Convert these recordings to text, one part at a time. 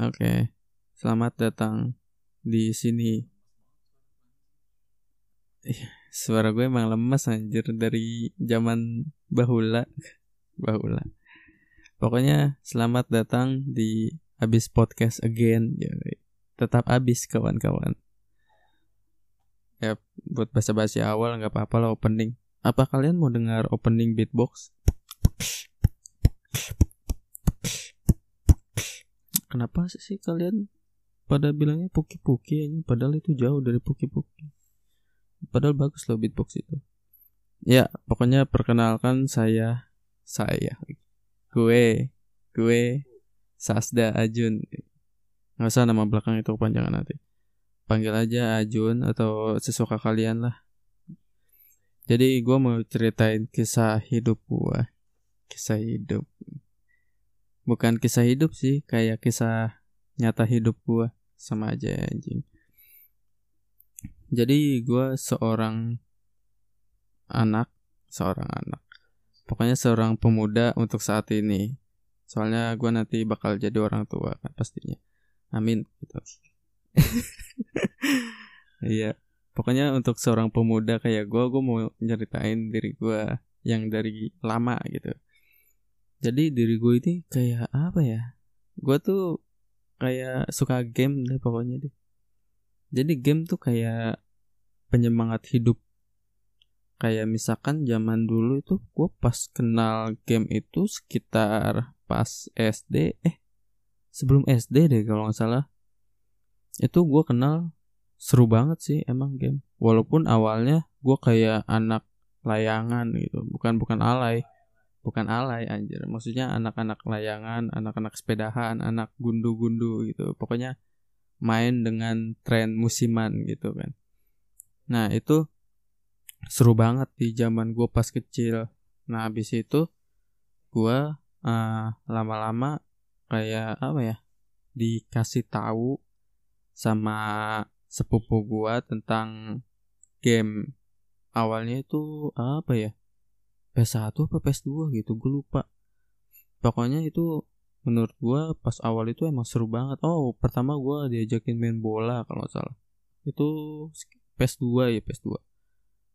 Oke, selamat datang di sini. Ih, Suara gue emang lemes anjir dari zaman bahula. bahula. Pokoknya selamat datang di Abis Podcast Again. Tetap abis kawan-kawan. Ya, buat basa-basi awal nggak apa-apa lah opening. Apa kalian mau dengar opening beatbox? Kenapa sih kalian pada bilangnya puki-puki ini padahal itu jauh dari puki-puki. Padahal bagus loh beatbox itu. Ya, pokoknya perkenalkan saya saya gue gue Sasda Ajun. Nggak usah nama belakang itu kepanjangan nanti. Panggil aja Ajun atau sesuka kalian lah. Jadi gue mau ceritain kisah hidup gue. Kisah hidup. Bukan kisah hidup sih, kayak kisah nyata hidup gue. Sama aja anjing. Jadi gue seorang anak, seorang anak. Pokoknya seorang pemuda untuk saat ini. Soalnya gue nanti bakal jadi orang tua kan pastinya. Amin gitu. Iya. Pokoknya untuk seorang pemuda kayak gue, gue mau nyeritain diri gue yang dari lama gitu. Jadi diri gue ini kayak apa ya? Gue tuh kayak suka game deh pokoknya deh. Jadi game tuh kayak penyemangat hidup. Kayak misalkan zaman dulu itu gue pas kenal game itu sekitar pas SD, eh sebelum SD deh kalau nggak salah. Itu gue kenal seru banget sih emang game. Walaupun awalnya gue kayak anak layangan gitu, bukan bukan alay, bukan alay anjir. Maksudnya anak-anak layangan, anak-anak sepedahan, anak gundu-gundu gitu. Pokoknya main dengan tren musiman gitu kan. Nah itu seru banget di zaman gue pas kecil. Nah habis itu gue uh, lama-lama kayak apa ya dikasih tahu sama sepupu gue tentang game awalnya itu apa ya PS1 apa PS2 gitu gue lupa. Pokoknya itu menurut gue pas awal itu emang seru banget. Oh pertama gue diajakin main bola kalau nggak salah. Itu PS2 ya PS2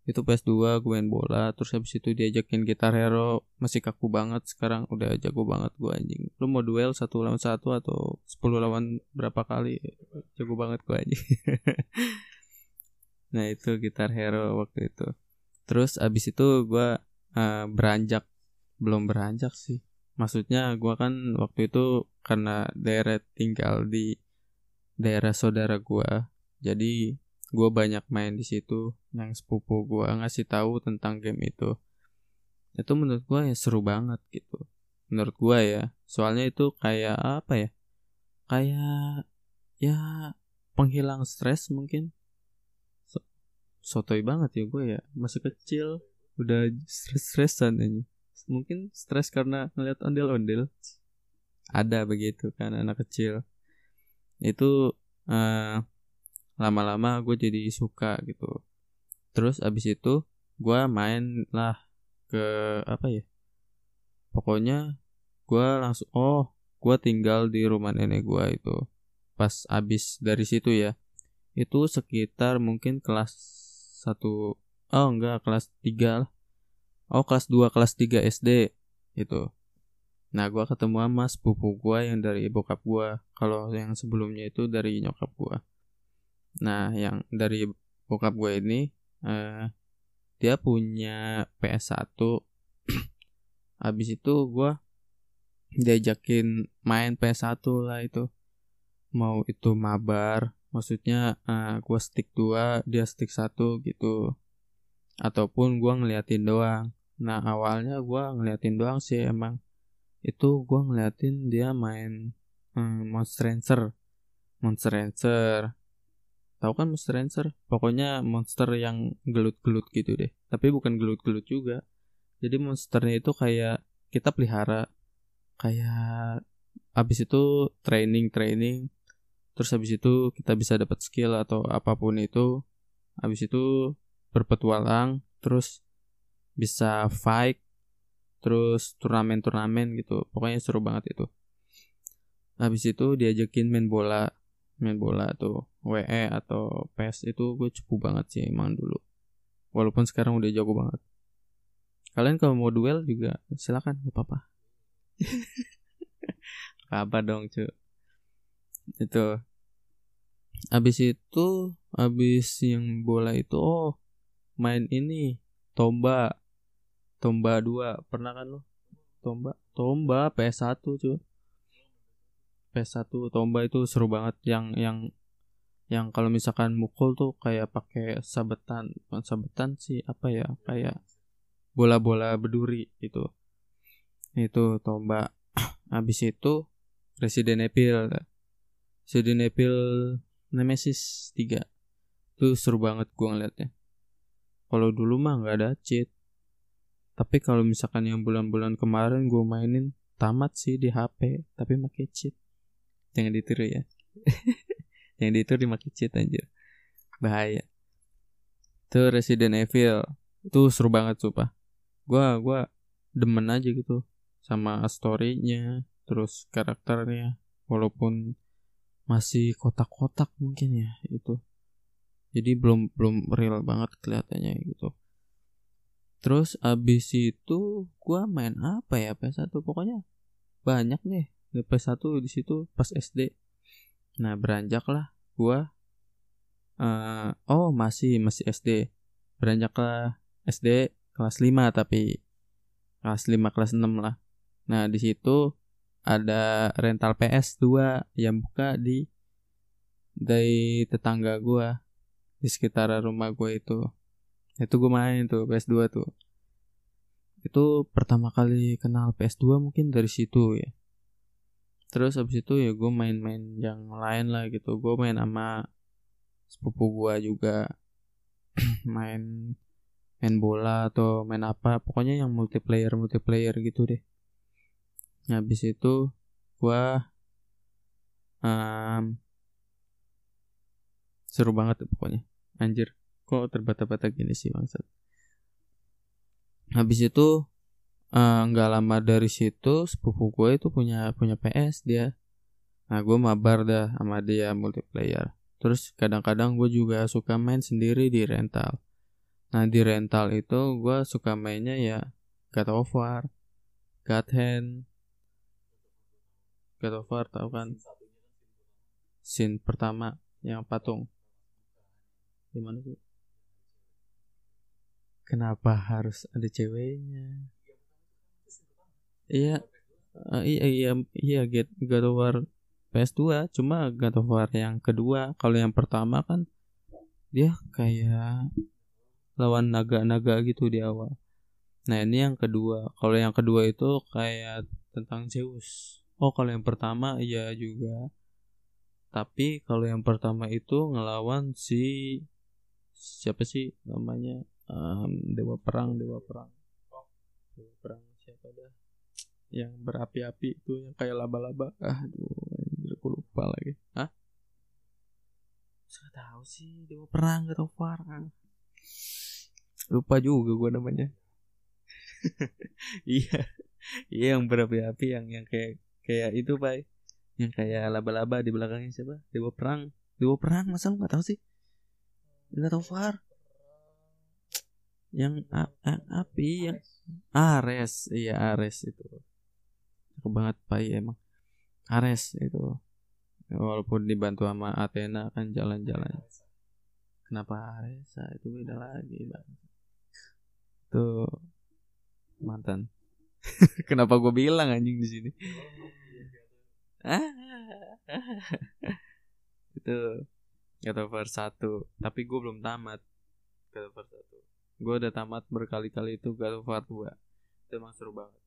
itu PS2 gue main bola terus habis itu diajakin gitar hero. Masih kaku banget sekarang udah jago banget gue anjing. Lu mau duel satu lawan satu atau 10 lawan berapa kali jago banget gue anjing. Nah itu gitar hero waktu itu. Terus abis itu gue uh, beranjak. Belum beranjak sih. Maksudnya gue kan waktu itu karena daerah tinggal di daerah saudara gue jadi gue banyak main di situ. Yang sepupu gue ngasih tahu tentang game itu. Itu menurut gue ya seru banget gitu. Menurut gue ya. Soalnya itu kayak apa ya? Kayak ya penghilang stres mungkin. So, sotoy banget ya gue ya. Masih kecil udah stres-stresan ini. Mungkin stres karena ngeliat ondel-ondel. Ada begitu kan anak kecil. Itu uh, lama-lama gue jadi suka gitu. Terus abis itu gue main lah ke apa ya pokoknya gue langsung oh gue tinggal di rumah nenek gue itu. Pas abis dari situ ya itu sekitar mungkin kelas satu oh enggak kelas tiga lah oh kelas 2 kelas 3 SD itu nah gue ketemu sama sepupu gue yang dari bokap gue kalau yang sebelumnya itu dari nyokap gue Nah, yang dari bokap gue ini uh, dia punya PS1. Habis itu gue diajakin main PS1 lah itu. Mau itu mabar, maksudnya uh, gue stick 2, dia stick 1 gitu. Ataupun gue ngeliatin doang. Nah, awalnya gue ngeliatin doang sih emang. Itu gue ngeliatin dia main um, Monster Rancher. Monster Rancher Tahu kan Monster Rancher? Pokoknya monster yang gelut-gelut gitu deh. Tapi bukan gelut-gelut juga. Jadi monsternya itu kayak kita pelihara kayak habis itu training training terus habis itu kita bisa dapat skill atau apa pun itu habis itu berpetualang terus bisa fight terus turnamen-turnamen gitu. Pokoknya seru banget itu. Habis itu diajakin main bola main bola tuh WE atau PES itu gue cukup banget sih emang dulu. Walaupun sekarang udah jago banget. Kalian kalau mau duel juga silakan gak apa-apa. Apa dong cu. Itu. Habis itu habis yang bola itu oh main ini tomba. Tomba dua. Pernah kan lo tomba. Tomba PS1 cuy PS1 tomba itu seru banget. Yang yang yang kalau misalkan mukul tuh kayak pakai sabetan. Bukan sabetan sih apa ya? Kayak bola-bola berduri itu itu tombak habis itu Resident Evil. Resident Evil Nemesis 3 itu seru banget gua ngeliatnya kalau dulu mah nggak ada cheat. Tapi kalau misalkan yang bulan-bulan kemarin gua mainin tamat sih di HP tapi pakai cheat. Jangan ditiru ya. Yang di itu dimakai cheat anjir. Bahaya. Itu Resident Evil. Itu seru banget sumpah. Gua gua demen aja gitu sama storynya terus karakternya. Walaupun masih kotak-kotak mungkin ya itu jadi belum belum real banget kelihatannya gitu. Terus abis itu gua main apa ya? PS1 pokoknya banyak deh. PS1 di situ pas SD Nah beranjaklah gua uh, oh masih masih SD beranjaklah SD kelas 5 tapi kelas 5 kelas 6 lah. Nah di situ ada rental PS 2 yang buka di dari tetangga gua di sekitar rumah gua itu. Itu gua main tuh PS2 tuh. Itu pertama kali kenal PS2 mungkin dari situ ya. Terus habis itu ya gue main-main yang lain lah gitu. Gue main sama sepupu gue juga. Main main bola atau main apa pokoknya yang multiplayer multiplayer gitu deh. Habis itu gue um, seru banget tuh pokoknya anjir kok terbata-bata gini sih bangsat? Habis itu Eh, nggak uh, lama dari situ sepupu gue itu punya punya PS dia. Nah gue mabar dah sama dia multiplayer. Terus kadang-kadang gue juga suka main sendiri di rental. Nah di rental itu gue suka mainnya ya God of War God Hand. God of War tau kan? Scene pertama yang patung gimana sih kenapa harus ada ceweknya Iya, uh, iya iya iya get God of War PS2 cuma God of War yang kedua kalau yang pertama kan dia kayak lawan naga-naga gitu di awal. Nah ini yang kedua kalau yang kedua itu kayak tentang Zeus. Oh kalau yang pertama iya juga. Tapi kalau yang pertama itu ngelawan si siapa sih namanya? Um, dewa perang dewa perang. Dewa perang siapa dah? Yang berapi-api itu yang kayak laba-laba. Aduh aku lupa lagi. Hah? saya tahu sih dia perang atau farang lupa juga gue namanya. Iya. Iya yang berapi-api yang yang kayak kayak itu pak yang kayak laba-laba di belakangnya siapa? Dewa perang. Dewa perang masa lu nggak tahu sih nggak tahu far yang api yang Ares. Iya Ares itu. Cakep banget Pai emang. Ares itu. Walaupun dibantu sama Athena kan jalan-jalan. Kenapa Ares itu beda lagi bang. Itu mantan. Kenapa gue bilang anjing di sini? Itu God of War 1 tapi gue belum tamat God of War 1 gue udah tamat berkali-kali itu God of War 2 itu emang seru banget.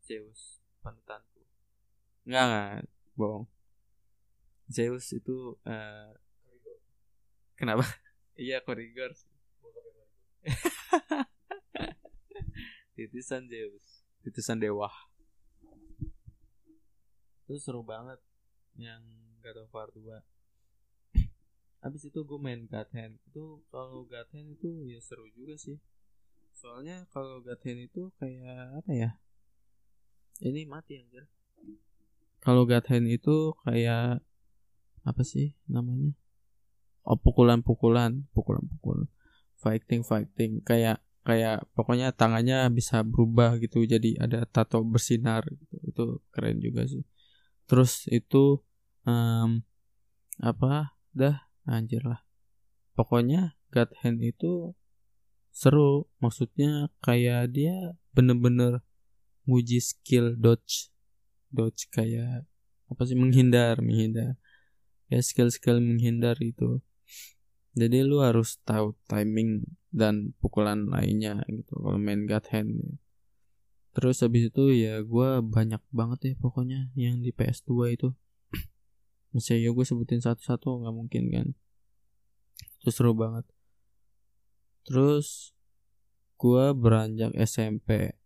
Zeus panutanku. Nggak nggak bohong. Zeus itu uh, kenapa? Iya korigor. Titisan Zeus. Titisan dewa. Itu seru banget yang God of War 2 Habis itu gue main God Hand. Itu kalau God Hand itu ya seru juga sih. Soalnya kalau God Hand itu kayak apa ya? Ini mati anjir. Kalau God Hand itu kayak apa sih namanya? Oh pukulan-pukulan pukulan-pukulan. Fighting fighting. Kayak kayak pokoknya tangannya bisa berubah gitu. Jadi ada tato bersinar gitu. Itu keren juga sih. Terus itu um, apa dah anjir lah. Pokoknya God Hand itu seru. Maksudnya kayak dia bener-bener nguji skill dodge. Dodge kayak apa sih? Menghindar menghindar. Ya skill-skill menghindar itu jadi lu harus tahu timing dan pukulan lainnya gitu kalau main God hand terus habis itu ya gue banyak banget ya pokoknya yang di PS2 itu Masih ya gue sebutin satu-satu nggak mungkin kan terus seru banget terus gue beranjak SMP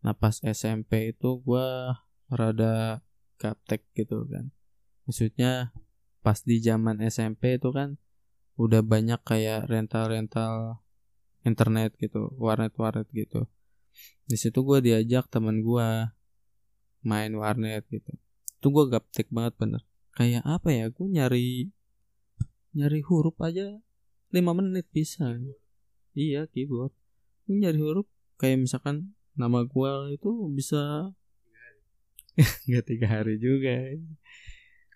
nah pas SMP itu gue rada gaptek gitu kan maksudnya pas di zaman SMP itu kan udah banyak kayak rental-rental internet gitu, warnet-warnet gitu. Di situ gue diajak teman gue main warnet gitu. Itu gue gaptek banget bener. Kayak apa ya? Gue nyari nyari huruf aja 5 menit bisa. Iya keyboard. Gue nyari huruf kayak misalkan nama gue itu bisa nggak tiga hari juga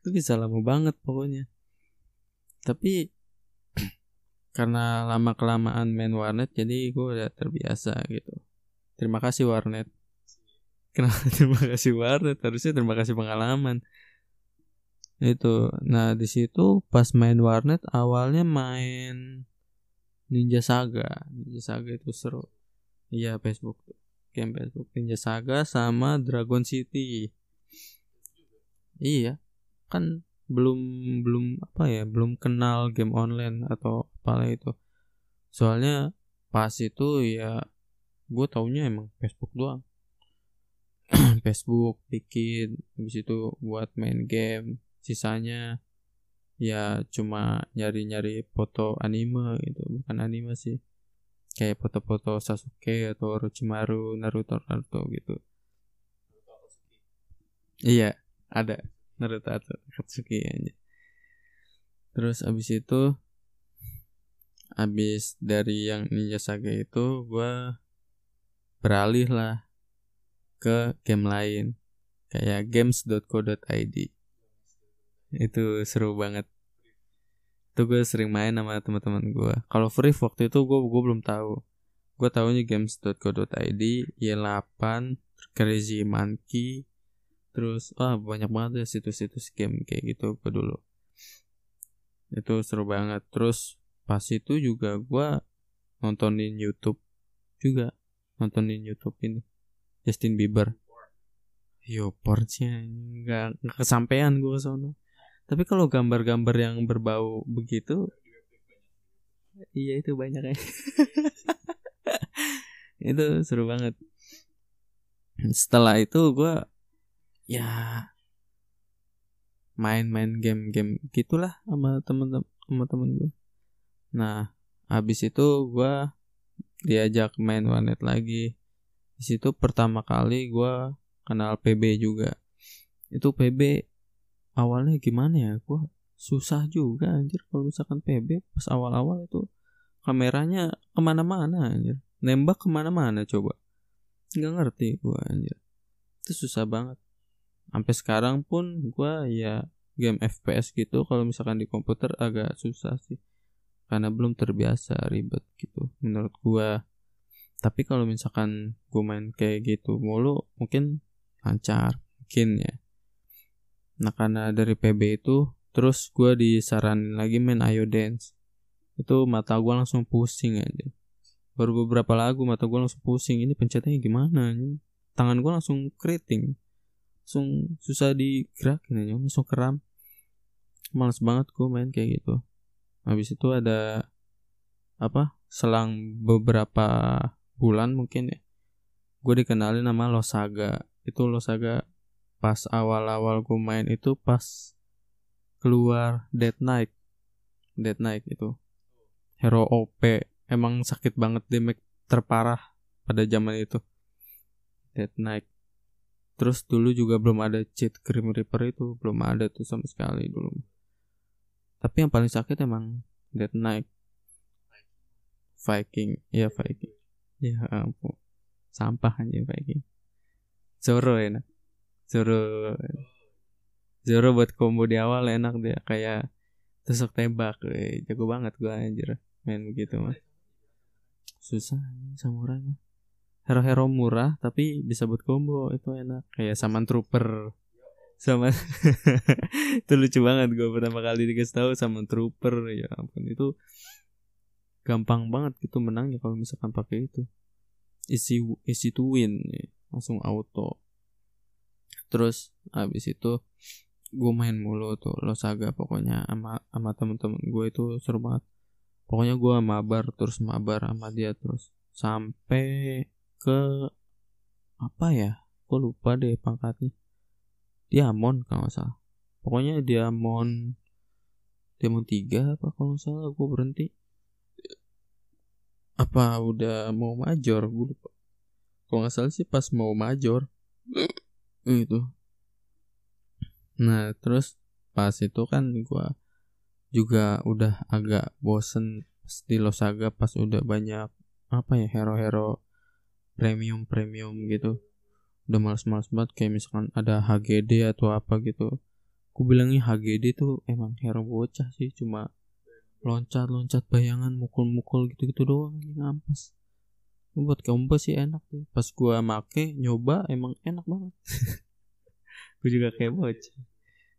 itu bisa lama banget pokoknya tapi karena lama kelamaan main warnet jadi gue udah terbiasa gitu terima kasih warnet kenapa terima kasih warnet harusnya terima kasih pengalaman itu. Nah di situ pas main warnet awalnya main Ninja Saga. Ninja Saga itu seru. Iya Facebook. Game Facebook. Ninja Saga sama Dragon City. Iya. Kan belum belum apa ya belum kenal game online atau apa itu. Soalnya pas itu ya gue taunya emang Facebook doang. Facebook bikin habis itu buat main game sisanya ya cuma nyari-nyari foto anime gitu. Bukan anime sih. Kayak foto-foto Sasuke atau Orochimaru Naruto Naruto gitu. Iya ada Naruto Akatsuki aja. Terus abis itu abis dari yang Ninja Saga itu gue beralih lah ke game lain. Kayak games.co.id itu seru banget. Itu gue sering main sama teman-teman gue. Kalau free waktu itu gue gue belum tahu. Gue tahunya games.co.id Y8 Crazy Monkey terus ah banyak banget ya situs-situs game kayak gitu gue dulu. Itu seru banget. Terus pas itu juga gue nontonin YouTube juga. Nontonin YouTube ini. Justin Bieber. Yo portnya nggak kesampaian gue sono tapi kalau gambar-gambar yang berbau begitu iya itu banyak ya. Itu seru banget. Setelah itu gue ya main-main game-game gitulah sama temen-temen sama temen gue nah habis itu gue diajak main warnet lagi. Di situ pertama kali gue kenal PB juga. Itu PB awalnya gimana ya? Gue susah juga anjir kalau misalkan PB pas awal-awal itu kameranya ke mana-mana anjir. Nembak ke mana-mana coba. Nggak ngerti gue anjir. Itu susah banget. Sampai sekarang pun gue ya game FPS gitu kalau misalkan di komputer agak susah sih. Karena belum terbiasa ribet gitu menurut gue tapi kalau misalkan gue main kayak gitu mulu mungkin lancar mungkin ya nah karena dari PB itu terus gue disaranin lagi main Ayo Dance. Itu mata gue langsung pusing aja baru beberapa lagu mata gue langsung pusing ini pencetnya gimana tangan gue langsung keriting. Langsung susah digerakin aja langsung keram. Males banget gue main kayak gitu. Habis itu ada apa selang beberapa bulan mungkin ya gue dikenalin nama Losaga. Itu Losaga pas awal-awal gue main itu pas keluar Dead Knight. Dead Knight itu. Hero OP emang sakit banget damage terparah pada zaman itu. Dead Knight. Terus dulu juga belum ada cheat Grim Reaper itu. Belum ada tuh sama sekali dulu. Tapi yang paling sakit emang Dead Knight. Viking. Ya Viking. Ya ampun. Sampah aja Viking. Zoro enak Zoro Zoro buat combo di awal enak dia kayak tusuk tembak eh, jago banget gua anjir main begitu mah. Susah samurai mah. Hero-hero murah tapi bisa buat combo itu enak. Kayak saman trooper. Sama itu lucu banget gue pertama kali dikasih tahu sama trooper ya ampun itu gampang banget gitu menangnya kalau misalkan pakai itu. Isi isi to win ya. langsung auto terus habis itu gue main mulu tuh lo saga pokoknya sama sama temen-temen gue itu seru banget. Pokoknya gue mabar terus mabar sama dia terus sampai ke apa ya gue lupa deh pangkatnya. Diamond kalau nggak salah. Pokoknya diamond diamond tiga apa kalau nggak salah gue berhenti. Apa udah mau major? Gue lupa. Kalau nggak salah sih pas mau major itu. Nah terus pas itu kan gue juga udah agak bosen di Losaga pas udah banyak apa ya hero-hero premium premium gitu. Udah males-males banget kayak misalkan ada HGD atau apa gitu. Aku bilangnya HGD tuh emang hero bocah sih cuma loncat-loncat bayangan mukul-mukul gitu-gitu doang ini ngampas buat combo sih enak tuh pas gua make nyoba emang enak banget. Gue juga kayak bocah.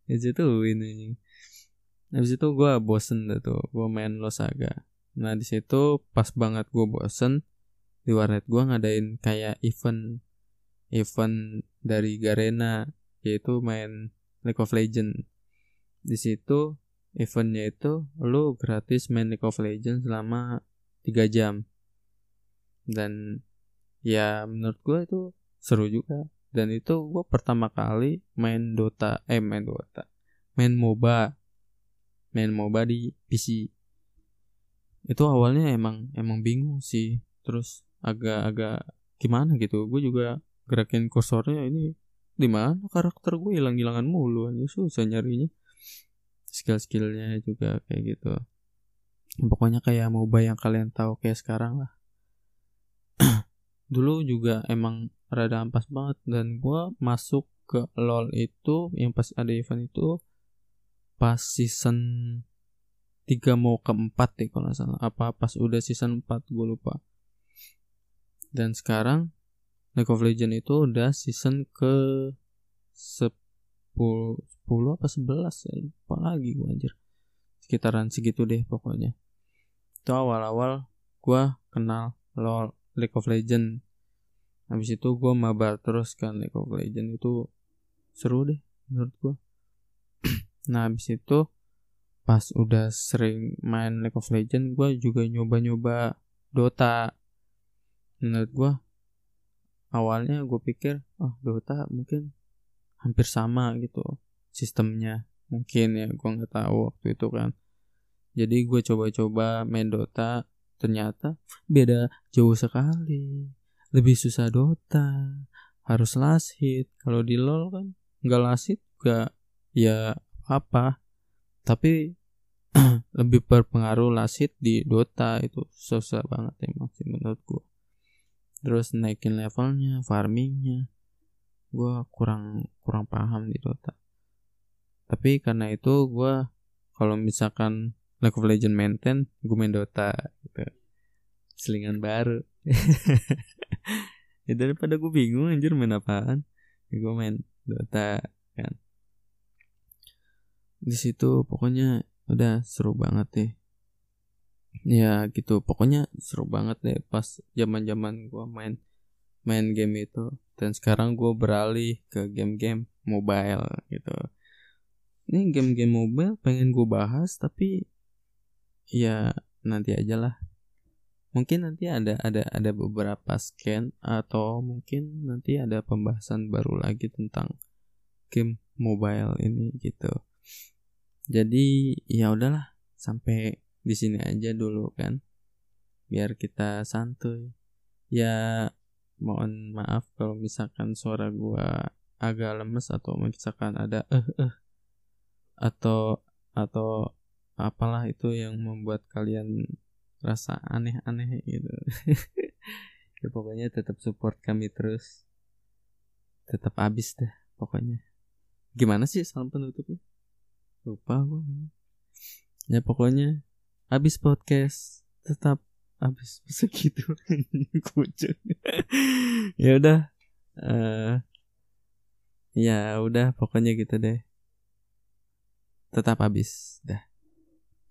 Situ ini. Habis itu gua bosen deh tuh gua main Losaga nah di situ pas banget gua bosen di warnet gue ngadain kayak event event dari Garena yaitu main League of Legends. Di situ eventnya itu lo gratis main League of Legends selama 3 jam dan ya menurut gue itu seru juga. Dan itu gue pertama kali main Dota eh main Dota main MOBA. Main MOBA di PC itu awalnya emang emang bingung sih. Terus agak-agak gimana gitu. Gue juga gerakin kursornya ini di mana karakter gue hilang-hilangan mulu aja susah nyarinya. Skill-skillnya juga kayak gitu. Pokoknya kayak MOBA yang kalian tahu kayak sekarang lah dulu juga emang rada ampas banget dan gue masuk ke LOL itu yang pas ada event itu pas season 3 mau ke 4 deh kalau nggak salah. Apa pas udah season 4 gue lupa. Dan sekarang League of Legends itu udah season ke 10 10 apa 11 ya? Lupa lagi gue anjir. Sekitaran segitu deh pokoknya. Itu awal-awal gue kenal LOL League of Legends. Habis itu gue mabar terus kan League of Legends itu seru deh menurut gue nah habis itu pas udah sering main League of Legends gue juga nyoba-nyoba Dota. Menurut gue awalnya gue pikir oh Dota mungkin hampir sama gitu sistemnya. Mungkin ya gue nggak tahu waktu itu kan. Jadi gue coba-coba main Dota ternyata beda jauh sekali. Lebih susah Dota. Harus last hit kalau di LoL kan nggak last hit juga ya apa. Tapi lebih berpengaruh last hit di Dota itu. Susah banget emang sih menurut gue terus naikin levelnya farmingnya. Gue kurang kurang paham di Dota. Tapi karena itu gue kalau misalkan League of Legends maintain gue main Dota gitu. Selingan baru. Ya daripada gue bingung anjir main apaan? Ya gue main Dota kan. Di situ pokoknya udah seru banget deh. Ya gitu. Pokoknya seru banget deh pas zaman zaman gue main main game itu. Dan sekarang gue beralih ke game-game mobile gitu. Ini game-game mobile pengen gue bahas tapi ya nanti aja lah. Mungkin nanti ada ada ada beberapa scan atau mungkin nanti ada pembahasan baru lagi tentang game mobile ini gitu. Jadi ya udahlah sampai di sini aja dulu kan. Biar kita santuy. Ya mohon maaf kalau misalkan suara gua agak lemes atau misalkan ada eh eh atau atau apalah itu yang membuat kalian rasa aneh-aneh gitu. Ya pokoknya tetap support kami terus. Tetap habis dah pokoknya. Gimana sih salam penutupnya? Lupa gue ya pokoknya habis podcast tetap habis. Segitu. Ya udah uh, ya udah pokoknya gitu deh. Tetap habis dah